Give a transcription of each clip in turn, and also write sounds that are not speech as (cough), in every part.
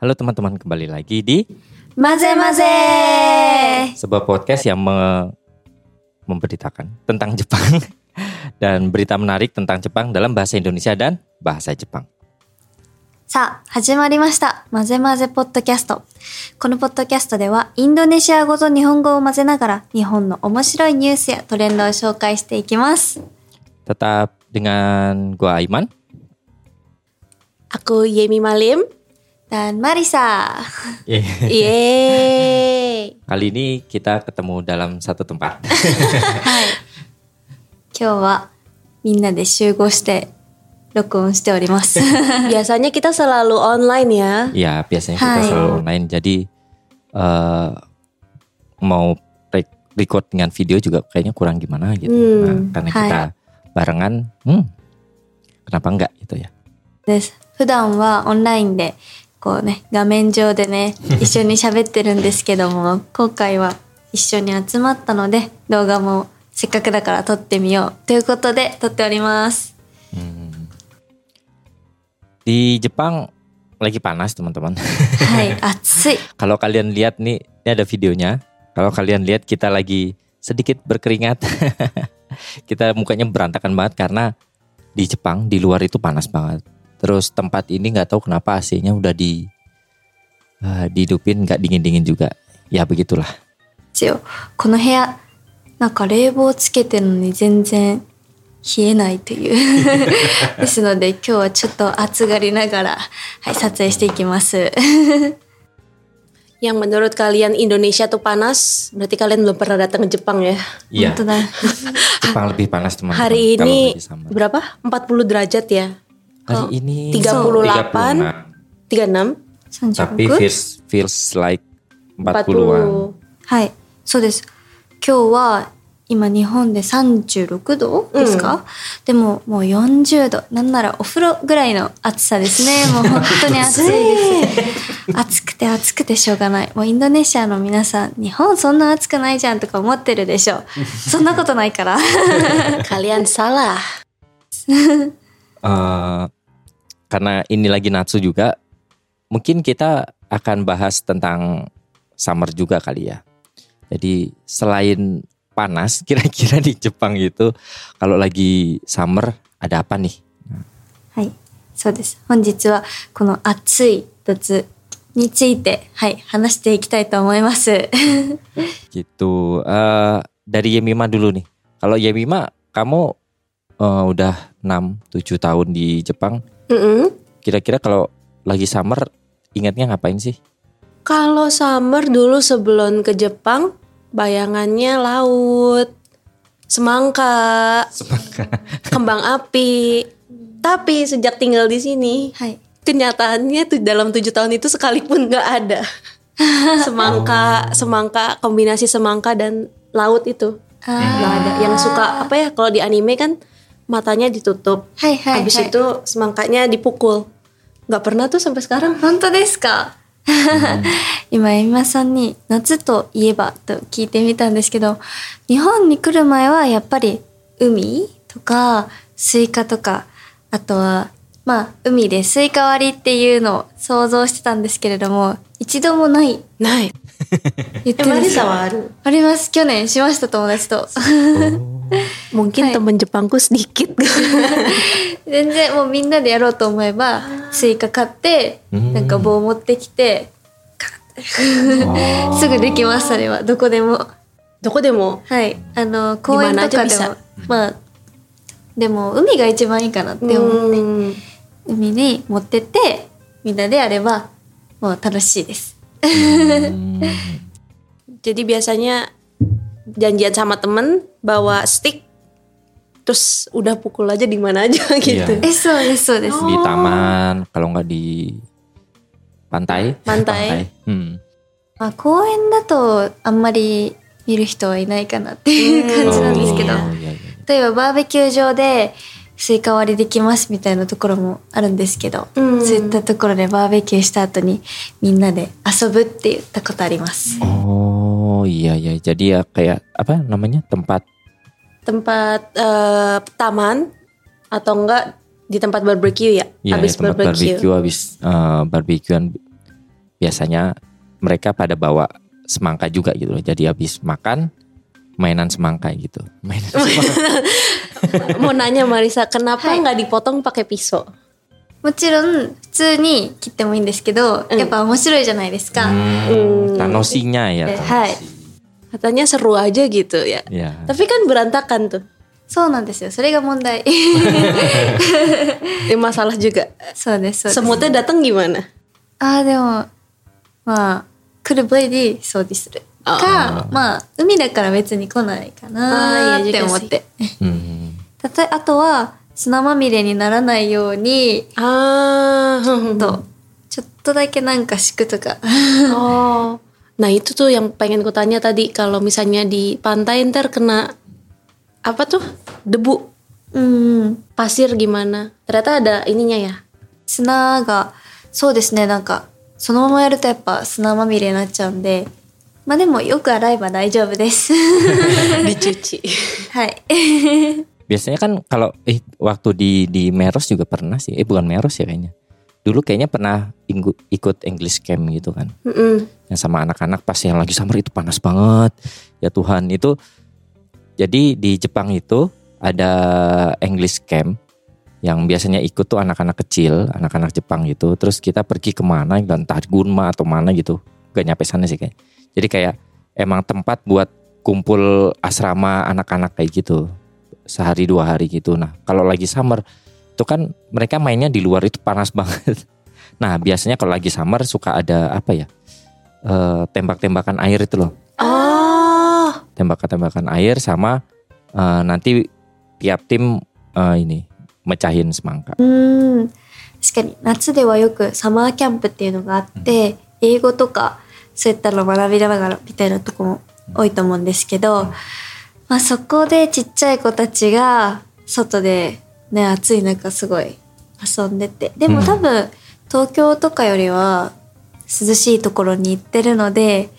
Halo teman-teman, kembali lagi di 混ぜ混ぜ sebuah podcast yang me- memberitakan tentang Jepang (laughs) dan berita menarik tentang Jepang dalam bahasa Indonesia dan bahasa Jepang. さあ、始まりました。混ぜ混ぜポッドキャスト。このポッドキャストでは、インドネシア語と日本語を混ぜながら、日本の面白いニュースやトレンドを紹介していきます。 Tetap dengan gua Aiman. Aku Yemi Malim. dan Marisa. Yeay. Kali ini kita ketemu dalam satu tempat. (laughs) 今日はみんなで集合して録音しております。 (laughs) (laughs) Biasanya kita selalu online ya. ya biasanya kita Hai. selalu online. Jadi eh, mau re- record dengan video juga kayaknya kurang gimana gitu. Hmm, Nah, karena hai. kita barengan, hmm, kenapa enggak gitu ya? です。普段はオンラインで、 こうね、画面上でね、一緒に喋ってるんですけども、今回は一緒に集まったので、動画もせっかくだから撮ってみよう。ということで、撮っております。Di Jepang lagi panas teman-teman. はい、暑い。Kalau kalian lihat nih, ini ada videonya. Kalau kalian lihat kita lagi sedikit berkeringat. kita mukanya berantakan banget karena di Jepang di luar itu panas banget. Terus tempat ini nggak tahu kenapa AC-nya udah di eh, dihidupin nggak dingin-dingin juga. Ya begitulah. 一応、この部屋、なんか冷房つけてるのに全然冷えないという。ですので、今日はちょっと暑がりながら、はい、撮影していきます。 Yang menurut kalian Indonesia tuh panas, berarti kalian belum pernah datang ke Jepang ya. iya. 本当だ。 Jepang lebih panas teman-teman. Hari kalau ini lagi summer. berapa? 40 derajat ya? Hari ini 38, 36, 36. Tapi 36? feels feels like 40-an. はい、そうです。今日は今日本で36度ですか、でももう40度。なんならお風呂ぐらいの暑さですね。(laughs) もう本当に暑いです。暑くて暑くてしょうがない。もうインドネシアの皆さん、日本そんな暑くないじゃんとか思ってるでしょ。(laughs) そんなことないから。Kalian salah. Eh, karena ini lagi Natsu juga, mungkin kita akan bahas tentang summer juga kali ya. Jadi selain panas, (laughs) kira-kira di Jepang itu kalau lagi summer ada apa nih? はい、そうです。本日はこの暑い夏について、はい、話していきたいと思います。 (laughs) Gitu. Eh, dari Yemima dulu nih. Kalau Yemima, kamu eh, udah 6-7 tahun di Jepang. Mm-mm. Kira-kira kalau lagi summer, ingatnya ngapain sih? Kalau summer dulu sebelum ke Jepang, bayangannya laut, semangka, kembang api. Tapi sejak tinggal di sini, はい。kenyataannya tuh dalam tujuh tahun itu sekalipun nggak ada (laughs) semangka semangka kombinasi semangka dan laut itu nggak ada yang suka apa ya kalau di anime kan matanya ditutup. はいはい、はい。habis itu semangkanya dipukul. Nggak pernah tuh sampai sekarang. 本当ですか今、エミマさんに夏といえばと聞いてみたんですけど、日本に来る前はやっぱり海とかスイカとか、あとは、まあ、海でスイカ割りっていうのを想像してたんですけれども、一度もない nah (laughs) 言ってるんですよ。あります。去年しました、友達と。mungkin Hai. temen Jepangku sedikit 全然もうみんなでやろうと思えば、スイカ買って、うんなんか棒持ってきて、(laughs) すぐできます、それは。どこでも。どこでも？はい。あの、公園とかでも。まあ、でも、海が一番いいかなって思って、Hmm. 海に持ってって、みんなでやれば、もう楽しいです。Hmm. jadi biasanya janjian sama temen bawa stick terus udah pukul aja di mana aja (laughs) gitu Iya. え、そうです、そうです。 di taman kalau nggak di pantai. Pantai. Hmm. まあ、公園だとあんまり見る人はいないかなっていう感じなんですけど、 Oh, iya, iya. 例えばバーベキュー場で (laughs) スイカ割りできますみたいなところもあるんですけど、うんそういったところでバーベキューした後にみんなで遊ぶって言ったことあります。 Oh iya iya. Jadi ya kayak apa namanya tempat Tempat eh, taman atau enggak di tempat barbecue ya? ya Habis tempat barbecue. barbecue habis eh, barbekyuan biasanya mereka pada bawa semangka juga gitu loh. Jadi habis makan mainan semangka gitu. Mainan (laughs) semangka. (laughs) Mau nanya Marisa, kenapa nggak dipotong pakai pisau? もちろん普通に切ってもいいんですけど、うんやっぱ面白いじゃないですか。 Hmm, tanosinya ya. Eh, Tanoshi. hai. Katanya seru aja gitu ya. Ya. Tapi kan berantakan tuh. そうなんですよ。それが問題。 Ini (laughs) masalah juga. そうです、そうです。 Semutnya datang gimana? ああ、でも、まあ、来る前に掃除する。か、まあ、海だから別に来ないかなーって思って。 Hmm. たとえあとは、砂まみれにならないように、 Ah, と、ちょっとだけなんか敷くとか。 oh. Nah itu tuh yang pengen ku tanya tadi. Kalau misalnya di pantai ntar kena apa tuh debu うん。 pasir gimana? Ternyata ada ininya ya. 砂が、そうですね、なんか、そのままやるとやっぱ砂まみれになっちゃうんで、まあでもよく洗えば大丈夫です。 Dicuci. はい。 (laughs) (laughs) Biasanya kan kalau eh waktu di di Meros juga pernah sih. Eh bukan Meros ya kayaknya. Dulu kayaknya pernah inggu- ikut English camp gitu kan. Mm-mm. yang sama anak-anak pas yang lagi summer itu panas banget ya Tuhan itu jadi di Jepang itu ada English camp yang biasanya ikut tuh anak-anak kecil anak-anak Jepang gitu terus kita pergi ke mana entah Gunma atau mana gitu gak nyampe sana sih kayak jadi kayak emang tempat buat kumpul asrama anak-anak kayak gitu sehari dua hari gitu nah kalau lagi summer itu kan mereka mainnya di luar itu panas banget (laughs) nah biasanya kalau lagi summer suka ada apa ya eh, tembak-tembakan air itu loh Oh, tembak-tembakan air sama eh, nanti tiap tim eh, ini mecahin semangka うん。確かに、夏ではよくサマーキャンプっていうのがあって、英語とか、そういったの学びながらみたいなとこも多いと思うんですけど、 まあそこでちっちゃい子たちが、外でね、暑い中すごい遊んでて。でも多分、東京とかよりは涼しいところに行ってるので、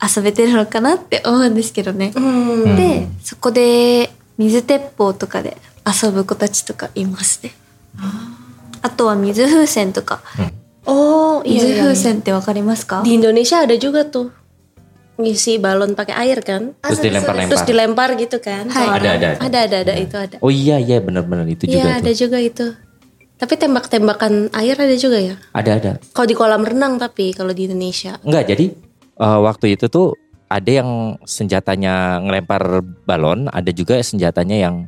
遊べてるのかなって思うんですけどね。Hmm. で、そこで水鉄砲とかで遊ぶ子たちとかいますね。あとは水風船とか。Oh iya, 水 iya, 風 iya. 船ってわかりますか？Di Indonesia ada juga tuh ngisi balon pakai air kan? terus dilempar-lempar Terus dilempar gitu kan? Hai. Ada, ada, ada. ada, ada, itu ada. oh iya iya benar-benar itu juga Iya ada tuh juga itu. Tapi tembak-tembakan air ada juga ya? ada ada Kalau di kolam renang tapi kalau di Indonesia. Enggak, jadi eh, waktu itu tuh ada yang senjatanya ngelempar balon, ada juga senjatanya yang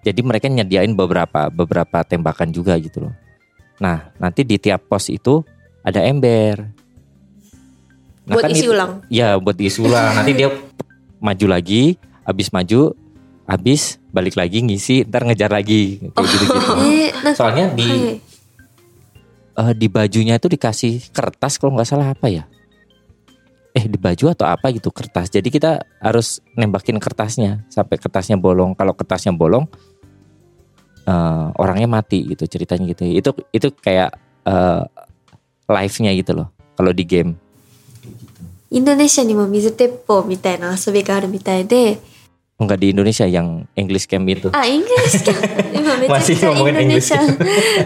jadi mereka nyediain beberapa beberapa tembakan juga gitu loh. Nah, nanti di tiap pos itu ada ember. Nah, buat kan isi itu, ulang. Ya, buat isi ulang. Nanti dia maju lagi, habis maju, habis balik lagi ngisi, ntar ngejar lagi kayak oh. gitu gitu. Soalnya di uh, di bajunya itu dikasih kertas kalau nggak salah apa ya? Eh di baju atau apa gitu kertas. Jadi kita harus nembakin kertasnya sampai kertasnya bolong. Kalau kertasnya bolong uh, orangnya mati gitu ceritanya gitu. Itu itu kayak eh, uh, live-nya gitu loh kalau di game. インドネシアにも水鉄砲みたいな遊びがあるみたいで、Enggak di Indonesia yang English camp itu. あ、イングリッシュキャンプ。今めちゃくちゃインドネシア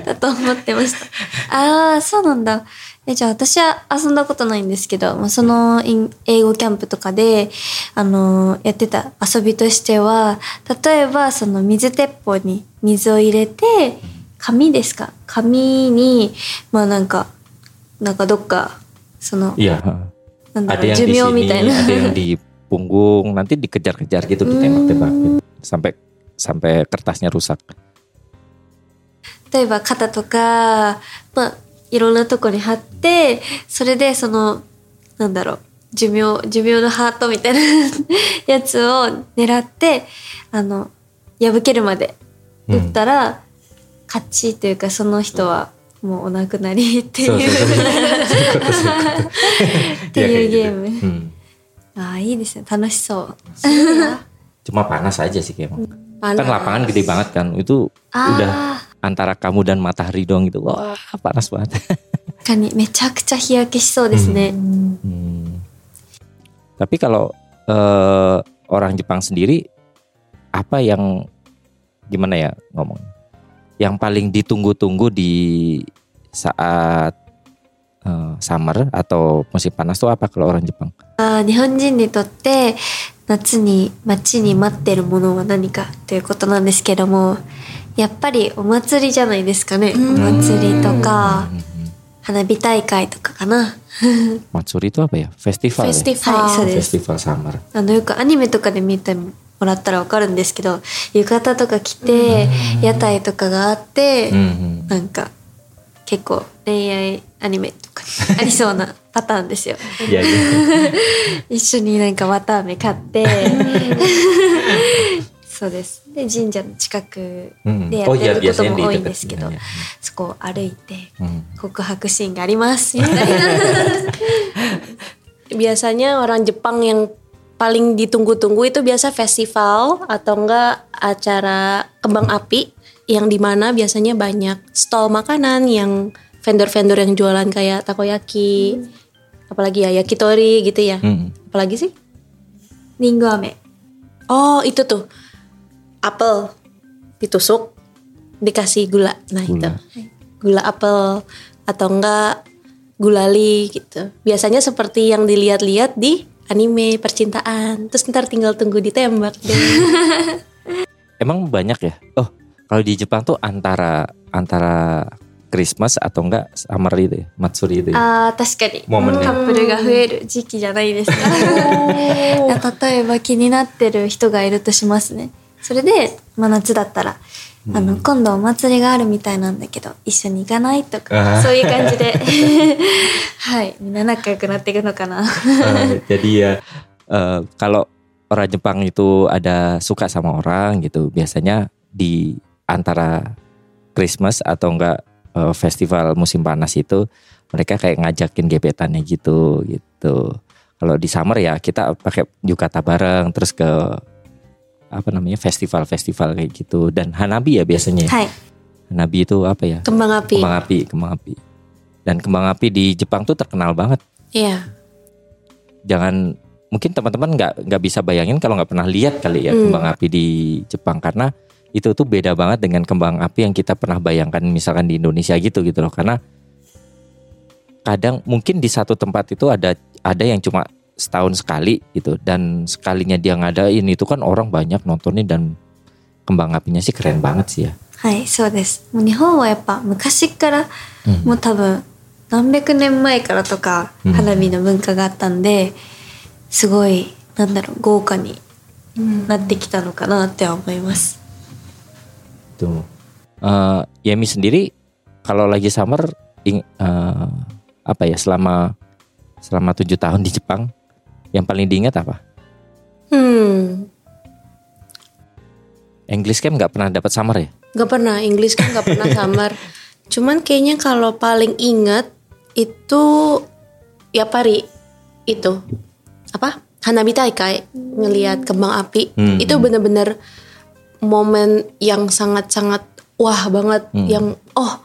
だと思ってました。ああ、そうなんだ。え、じゃあ私は遊んだことないんですけど、まあ、そのイン英語キャンプとかで、あのやってた遊びとしては、例えばその水鉄砲に水を入れて、紙ですか？紙に、まあなんか、なんかどっか、その、Iya. なんだ Ada yang 寿 di 命 sini, みたいな。ada yang di punggung. Nanti dikejar-kejar gitu ditembak-tembakin sampai sampai kertasnya rusak. 例えば肩とか、まあ、いろんなとこに貼って、それでその、なんだろう、寿命、寿命のハートみたいなやつを狙って、あの、破けるまで打ったら、勝ちというかその人はもうお亡くなりってそうそういうそうそういうことそういうことっていうゲーム。 Hmm. (laughs) ああいいですね楽しそう。 Cuma panas aja sih kayak Panas. kan lapangan gede banget kan itu udah ああ antara kamu dan matahari doang gitu wah panas banget (laughs) 確かにめちゃくちゃ日焼けしそうですね。 Hmm. Tapi kalau eh, orang Jepang sendiri apa yang gimana ya ngomong? Yang paling ditunggu-tunggu di saat eh, summer atau musim panas tuh apa kalau orang Jepang? あー日本人にとって夏に待ちに待ってるものは何かということなんですけどもやっぱりお祭りじゃないですかねお祭りとか Hmm. 花火大会とかかな Matsuri itu apa ya? Festival. ya? フェスティファー。はいそうです Festival summer. あのよくアニメとかで見ても らったらわかるんですけど浴衣とか着て屋台とかがあって、Hmm, hmm. なんか結構恋愛アニメとかにありそうな (laughs) パターンですよ. (laughs) 一緒になんか綿あめ買って (laughs) そうですで神社の近く Hmm. でや Oh ってることも多いんですけど.そこを歩いて Hmm. 告白シーンがありますみたいな Biasanya orang Jepang yang paling ditunggu-tunggu itu biasa festival atau enggak acara kembang api yang di mana biasanya banyak stall makanan yang vendor-vendor yang jualan kayak takoyaki, hmm. apalagi ya yakitori gitu ya. Hmm. Apalagi sih? Ninggome. Oh itu tuh apel ditusuk dikasih gula. Nah gula. itu gula apel atau enggak gulali gitu. Biasanya seperti yang dilihat-lihat di anime percintaan. Terus ntar tinggal tunggu ditembak deh. (laughs) Emang banyak ya? Oh, kalau di Jepang tuh antara antara Christmas atau enggak summer itu ya, Matsuri itu ya. あー確かにもうもうねカップルが増える(laughs) 時期じゃないですかいや例えば気になってる人がいるとしますねそれで、まあ、夏だったら、 あの今度お祭りがあるみたいなんだけど一緒に行かないとあかーそういう感じではいみんな仲良くなっていくのかな Eh, jadi (laughs) ya (laughs) eh, kalau orang Jepang itu ada suka sama orang gitu, biasanya di antara Christmas atau enggak eh, festival musim panas itu mereka kayak ngajakin gebetannya gitu gitu. Kalau di summer ya kita pakai yukata bareng terus ke apa namanya festival-festival kayak gitu dan hanabi ya biasanya. ya. はい Hanabi itu apa ya? Kembang api. Kembang api, kembang api. Dan kembang api di Jepang tuh terkenal banget. Iya. Jangan mungkin teman-teman nggak nggak bisa bayangin kalau nggak pernah lihat kali ya Hmm. kembang api di Jepang karena itu tuh beda banget dengan kembang api yang kita pernah bayangkan misalkan di Indonesia gitu gitu loh karena kadang mungkin di satu tempat itu ada ada yang cuma setahun sekali gitu dan sekalinya dia ngadain itu kan orang banyak nontonnya dan kembang apinya sih keren banget sih ya はいそうですもう日本はやっぱ昔からうんもう多分何百年前からとかうん花火の文化があったんですごいなんだろう豪華になってきたのかなって思います。 Tuh. Eh, Yemi sendiri kalau lagi summer ing- eh, apa ya selama selama tujuh tahun di Jepang yang paling diingat apa? Hmm. English Camp nggak pernah dapat summer ya? Gak pernah, Inggris kan gak pernah (laughs) summer. Cuman kayaknya kalau paling ingat itu ya pari itu apa Hanabi Taikai ngelihat kembang api Hmm. itu bener-bener momen yang sangat-sangat wah banget Hmm. yang oh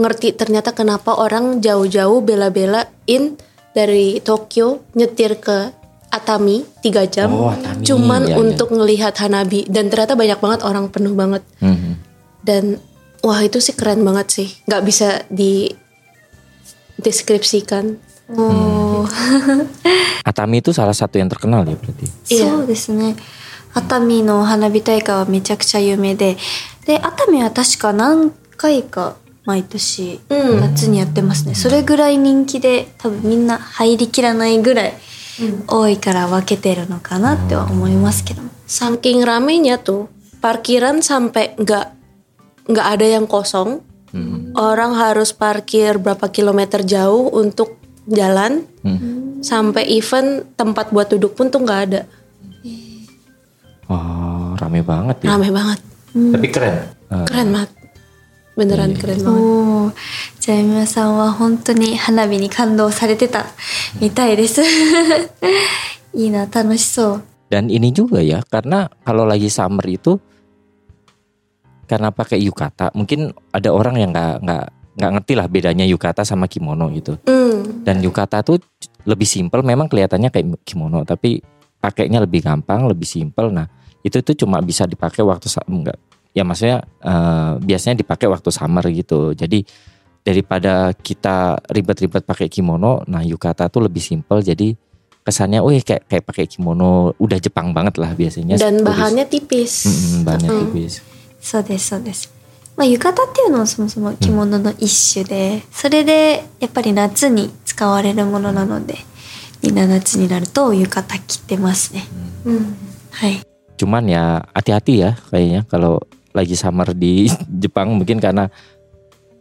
ngerti ternyata kenapa orang jauh-jauh bela-belain dari Tokyo nyetir ke Atami tiga jam Oh, Atami, cuman iya, iya. untuk ngelihat Hanabi dan ternyata banyak banget orang penuh banget Mhm. dan wah itu sih keren banget sih nggak bisa dideskripsikan おー (laughs) Atami itu salah satu yang terkenal ya berarti. いやそうですね。熱海の花火大会はめちゃくちゃ有名で、で、熱海は確か何回か毎年うん夏にやってますね。それぐらい人気で多分みんな入りきらないぐらい 多いから分けてるのかなっては思いますけども。 saking ramenya tuh parkiran sampai nggak nggak ada yang kosong Mhm. orang harus parkir berapa kilometer jauh untuk jalan Hmm. sampai event tempat buat duduk pun tuh nggak ada Oh, rame banget ya. rame banget Tapi keren. Eh, keren banget beneran keren banget おー じゃあ皆さんは本当に花火に感動されてたみたいです。いいな、楽しそう。 Dan (laughs) ini juga ya, karena kalau lagi summer itu karena pakai yukata, mungkin ada orang yang nggak nggak nggak ngerti lah bedanya yukata sama kimono gitu. Hmm. Dan yukata tuh lebih simpel, memang kelihatannya kayak kimono, tapi pakainya lebih gampang, lebih simpel. Nah, itu tuh cuma bisa dipakai waktu sa- enggak ya maksudnya eh, biasanya dipakai waktu summer gitu. Jadi daripada kita ribet-ribet pakai kimono, nah yukata tuh lebih simpel. Jadi kesannya, oh kayak kayak pakai kimono udah Jepang banget lah biasanya. Dan turis. bahannya tipis. Mm-mm, bahannya Mm. tipis. そうですそうです。まあ浴衣っていうのはそもそも着物の一種で、それでやっぱり夏に使われるものなので、みんな夏になると浴衣着てますね。 Hmm. はい。 Cuman ya hati-hati ya kayaknya kalau lagi summer di (laughs) Jepang mungkin karena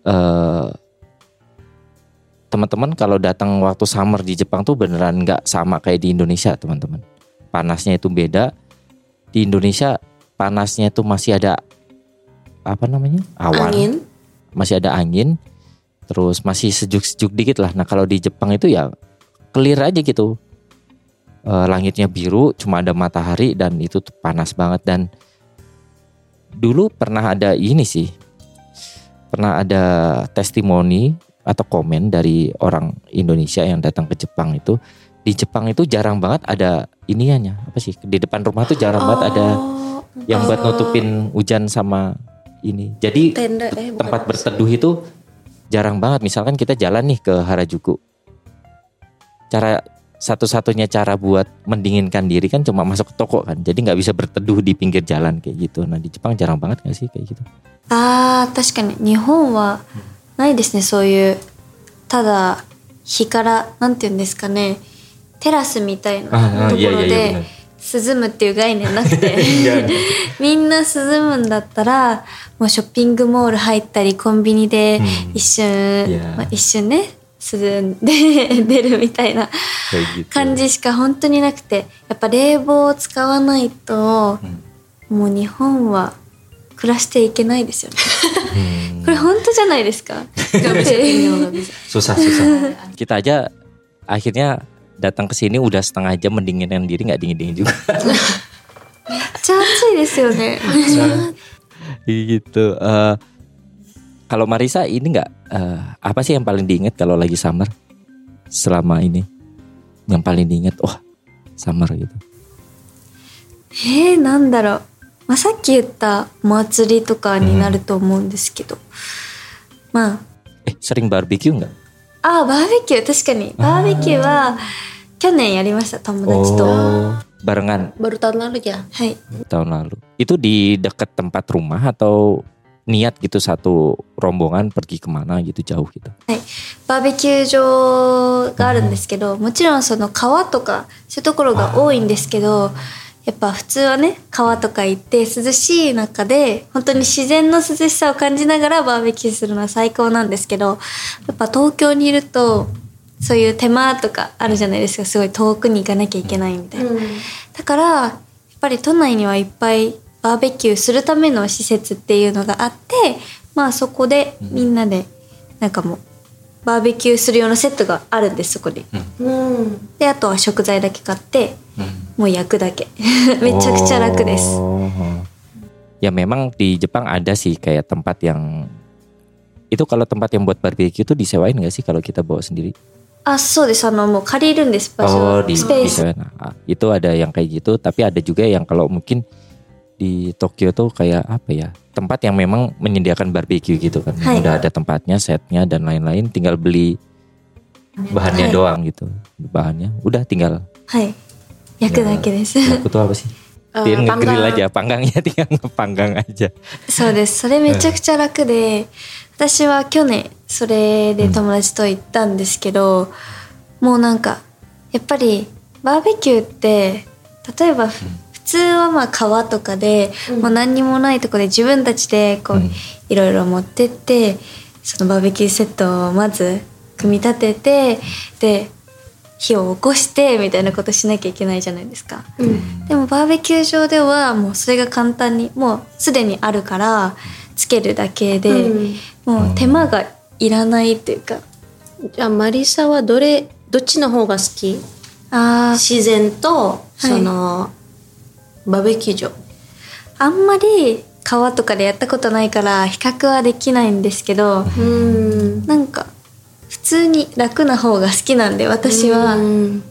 eh teman-teman kalau datang waktu summer di Jepang tuh beneran nggak sama kayak di Indonesia teman-teman. Panasnya itu beda. Di Indonesia panasnya itu masih ada apa namanya awan, Angin. masih ada angin, terus masih sejuk-sejuk dikit lah. Nah kalau di Jepang itu ya clear aja gitu. Eh, langitnya biru, cuma ada matahari dan itu panas banget dan dulu pernah ada ini sih, pernah ada testimoni atau komen dari orang Indonesia yang datang ke Jepang itu di Jepang itu jarang banget ada iniannya apa sih di depan rumah tuh jarang banget ada Oh, yang buat oh. nutupin hujan sama ini. Jadi tenda eh tempat berteduh itu jarang banget. Misalkan kita jalan nih ke Harajuku. Cara satu-satunya cara buat mendinginkan diri kan cuma masuk ke toko kan. Jadi nggak bisa berteduh di pinggir jalan kayak gitu. Nah di Jepang jarang banget nggak sih kayak gitu? ああ、確かに日本はないですね、そういう、ただ日から、なんて言うんですかね、テラスみたいなああところいやいやいやで涼むっていう概念なくて、みんな涼むんだったら、もうショッピングモール入ったり、コンビニでうん一瞬、いやまあ、一瞬ね、 (laughs) 涼んで出るみたいな.感じしか本当になくて、やっぱ冷房を使わないと、もう日本は暮らしていけないですよね。Hmm. これ本当じゃないですか. Susah susah. kita aja akhirnya datang ke sini udah setengah jam mendinginkan diri nggak dingin dingin juga. めっちゃ暑いですよね gitu. Eh, kalau Marisa ini nggak eh, apa sih yang paling diinget kalau lagi summer selama ini? Yang paling diinget, wah summer gitu. えー、なんだろう、まあ、さっき言ったお祭りとかになると思うんですけど、ま Eh sering barbeque nggak? ああバーベキュー確かにバーベキューは去年やりました友達と、 Oh, barengan Baru tahun lalu ya. はい。 tahun lalu. Itu di dekat tempat rumah atau niat gitu satu rombongan pergi kemana gitu jauh gitu? バーベキュー場があるんですけど、もちろんその川とかそういうところが多いんですけどやっぱ普通はね川とか行って涼しい中で本当に自然の涼しさを感じながらバーベキューするのは最高なんですけどやっぱ東京にいるとそういう手間とかあるじゃないですかすごい遠くに行かなきゃいけないみたいな。だからやっぱり都内にはいっぱいバーベキューするための施設っていうのがあってまあそこでみんなでなんかもうバーベキューする用のセットがあるんですそこに。Hmm. であとは食材だけ買ってもう焼くだけめちゃくちゃ楽です。Oh. Ya memang di Jepang ada sih kayak tempat yang itu kalau tempat yang buat barbeque itu disewain nggak sih kalau kita bawa sendiri? あそうですあのもう借りるんです場所、Oh di, スペース disewain. Nah, itu ada yang kayak gitu, tapi ada juga yang kalau mungkin di Tokyo tuh kayak apa ya tempat yang memang menyediakan barbeque gitu kan, Hai. udah ada tempatnya, setnya dan lain-lain, tinggal beli bahannya Hai. doang gitu, bahannya, udah tinggal. はい焼くだけです、 Aku tuh apa sih? Eh, Dia ngegrill panggang. aja, panggangnya (laughs) tinggal ngepanggang aja. そうですそれめちゃくちゃ楽で私は去年それで友達と行ったんですけど、もうなんかやっぱりバーベキューって例えばふ 普通はまあ川とかで、もう何にもないとこで自分たちでこう、うん。いろいろ持ってってそのバーベキューセットをまず組み立ててで火を起こしてみたいなことしなきゃいけないじゃないですか。でもバーベキュー場ではもうそれが簡単にもうすでにあるからつけるだけで、うん。もう手間がいらないっていうか。じゃあマリサはどれどっちの方が好き？あー。自然とその、バーベキュー場あんまり川とかでやったことないから比較はできないんですけど、うんなんか普通に楽な方が好きなんで私はHmm.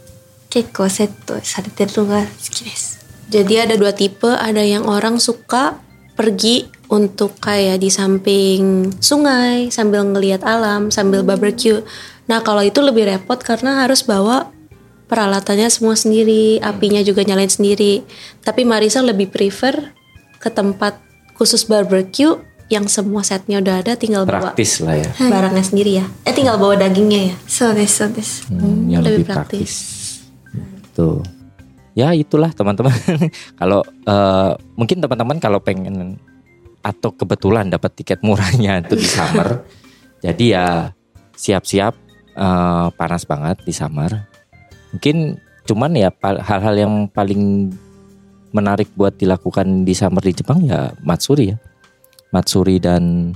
結構セットされてるのが好きです。 Jadi ada dua tipe, ada yang orang suka pergi untuk kayak di samping sungai sambil ngelihat alam, sambil barbecue. Nah, kalau itu lebih repot karena harus bawa peralatannya semua sendiri, hmm. apinya juga nyalain sendiri. Tapi Marisa lebih prefer ke tempat khusus barbecue yang semua setnya udah ada tinggal praktis bawa lah ya. (laughs) barangnya sendiri ya. Eh tinggal bawa dagingnya ya. So this, so this. Hmm, yang hmm, lebih, lebih praktis. praktis. Tuh. Ya itulah teman-teman. (laughs) kalau uh, mungkin teman-teman kalau pengen atau kebetulan dapat tiket murahnya itu di summer. (laughs) jadi ya siap-siap uh, panas banget di summer Mungkin cuman ya pa- hal-hal yang paling menarik buat dilakukan di summer di Jepang ya matsuri ya. Matsuri dan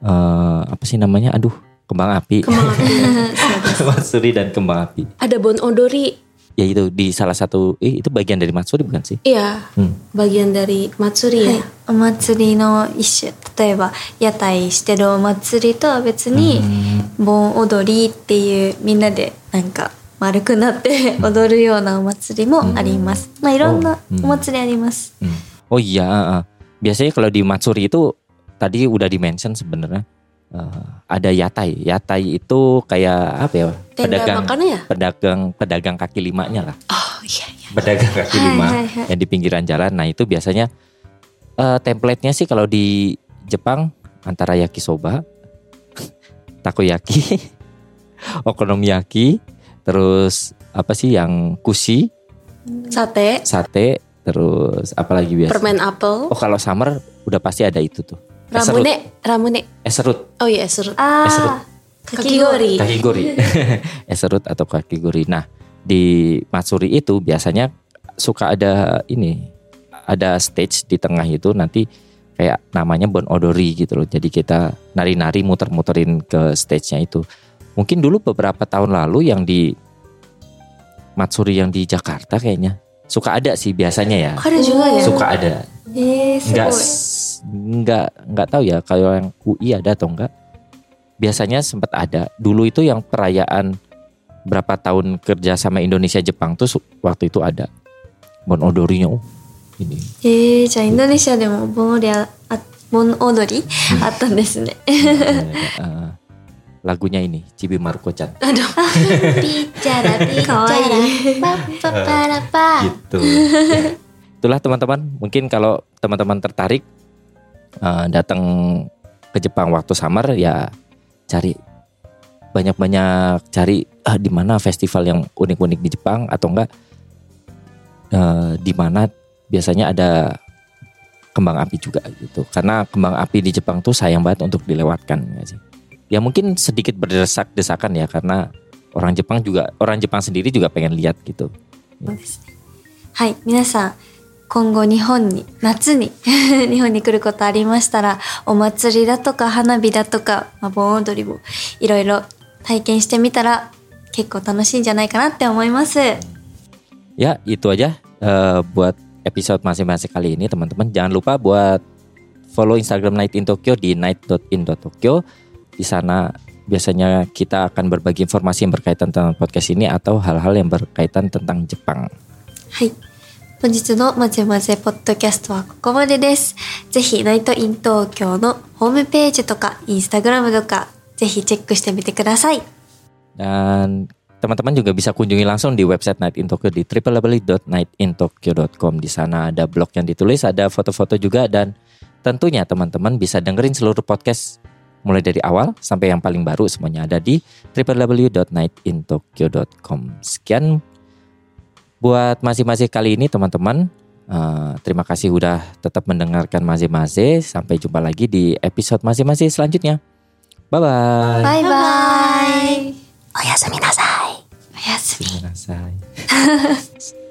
eh, apa sih namanya? Aduh, kembang api. Kembang api. (laughs) matsuri dan kembang api. ada bon odori. Ya itu di salah satu eh, itu bagian dari Matsuri bukan sih? Iya, Hmm. bagian dari Matsuri はい ya. お祭りの一種例えば屋台してるお祭りとは別に盆踊りっていうみんなでなんか 丸くなって踊るようなお祭りもあります。まあいろんなお祭りあります。 Hmm. Oh iya, ah, ah. biasanya kalau di Matsuri itu tadi udah di mention sebenarnya eh, ada yatai. Yatai itu kayak apa ya? Tenda Pedagang makannya ya? pedagang pedagang kaki limanya lah. Oh iya iya. Pedagang kaki Hai, lima hai, hai. yang di pinggiran jalan. Nah itu biasanya eh, template-nya sih kalau di Jepang antara yakisoba, (laughs) takoyaki, (laughs) okonomiyaki, terus apa sih yang kushi, Sate, sate, terus apa lagi biasa? permen apel, Oh kalau summer udah pasti ada itu tuh. Eserut. ramune, ramune. Eserut, Oh iya, serut. Eserut. ああ Kakigori. kakigori. (laughs) Eserut atau kakigori. Nah di Matsuri itu biasanya suka ada ini, ada stage di tengah itu nanti kayak namanya bon odori gitu loh. Jadi kita nari-nari muter-muterin ke stage-nya itu. Mungkin dulu beberapa tahun lalu yang di Matsuri yang di Jakarta kayaknya suka ada sih biasanya ya. Ada juga ya. Suka ada. えー、すご Enggak い。 s- enggak enggak tahu ya kalau yang UI ada atau enggak. Biasanya sempat ada. Dulu itu yang perayaan berapa tahun kerja sama Indonesia Jepang tuh su- waktu itu ada. Bon odorinya oh, ini. えー、じゃあインドネシアでも盆踊りああ盆踊りあったんですね。 Lagunya ini Cibi Maruko-chan Aduh. (laughs) Bicara bicara, para pa. gitu. Ya. Itulah teman-teman, mungkin kalau teman-teman tertarik eh, datang ke Jepang waktu summer ya cari banyak-banyak cari ah, di mana festival yang unik-unik di Jepang atau enggak eh, di mana biasanya ada kembang api juga gitu. Karena kembang api di Jepang tuh sayang banget untuk dilewatkan sih Ya mungkin sedikit berdesak-desakan ya karena orang Jepang juga orang Jepang sendiri juga pengen lihat gitu. そうですねはい、皆さん、今後日本に、夏に日本に来ることありましたら、お祭りだとか花火だとか、まあ、盆踊りもいろいろ体験してみたら結構楽しいんじゃないかなって思います。 Ya, (laughs) itu aja eh, buat episode masing-masing kali ini teman-teman. Jangan lupa buat follow Instagram Night in Tokyo di night.in.tokyo. Di sana biasanya kita akan berbagi informasi yang berkaitan tentang podcast ini atau hal-hal yang berkaitan tentang Jepang. はい。本日のまぜまぜポッドキャストはここまでです。ぜひ、ナイトイン東京のホームページとか、インスタグラムとか、ぜひチェックしてみてください。 Dan teman-teman juga bisa kunjungi langsung di website Night in Tokyo di www.nightintokyo.com. Di sana ada blog yang ditulis, ada foto-foto juga dan tentunya teman-teman bisa dengerin seluruh podcast mulai dari awal sampai yang paling baru semuanya ada di www.nightintokyo.com. Sekian buat masing-masing kali ini teman-teman. Uh, terima kasih udah tetap mendengarkan masing-masing Sampai jumpa lagi di episode masing-masing selanjutnya. Bye bye. Bye bye. Oh ya, seminasai Oh ya, seminasai (laughs)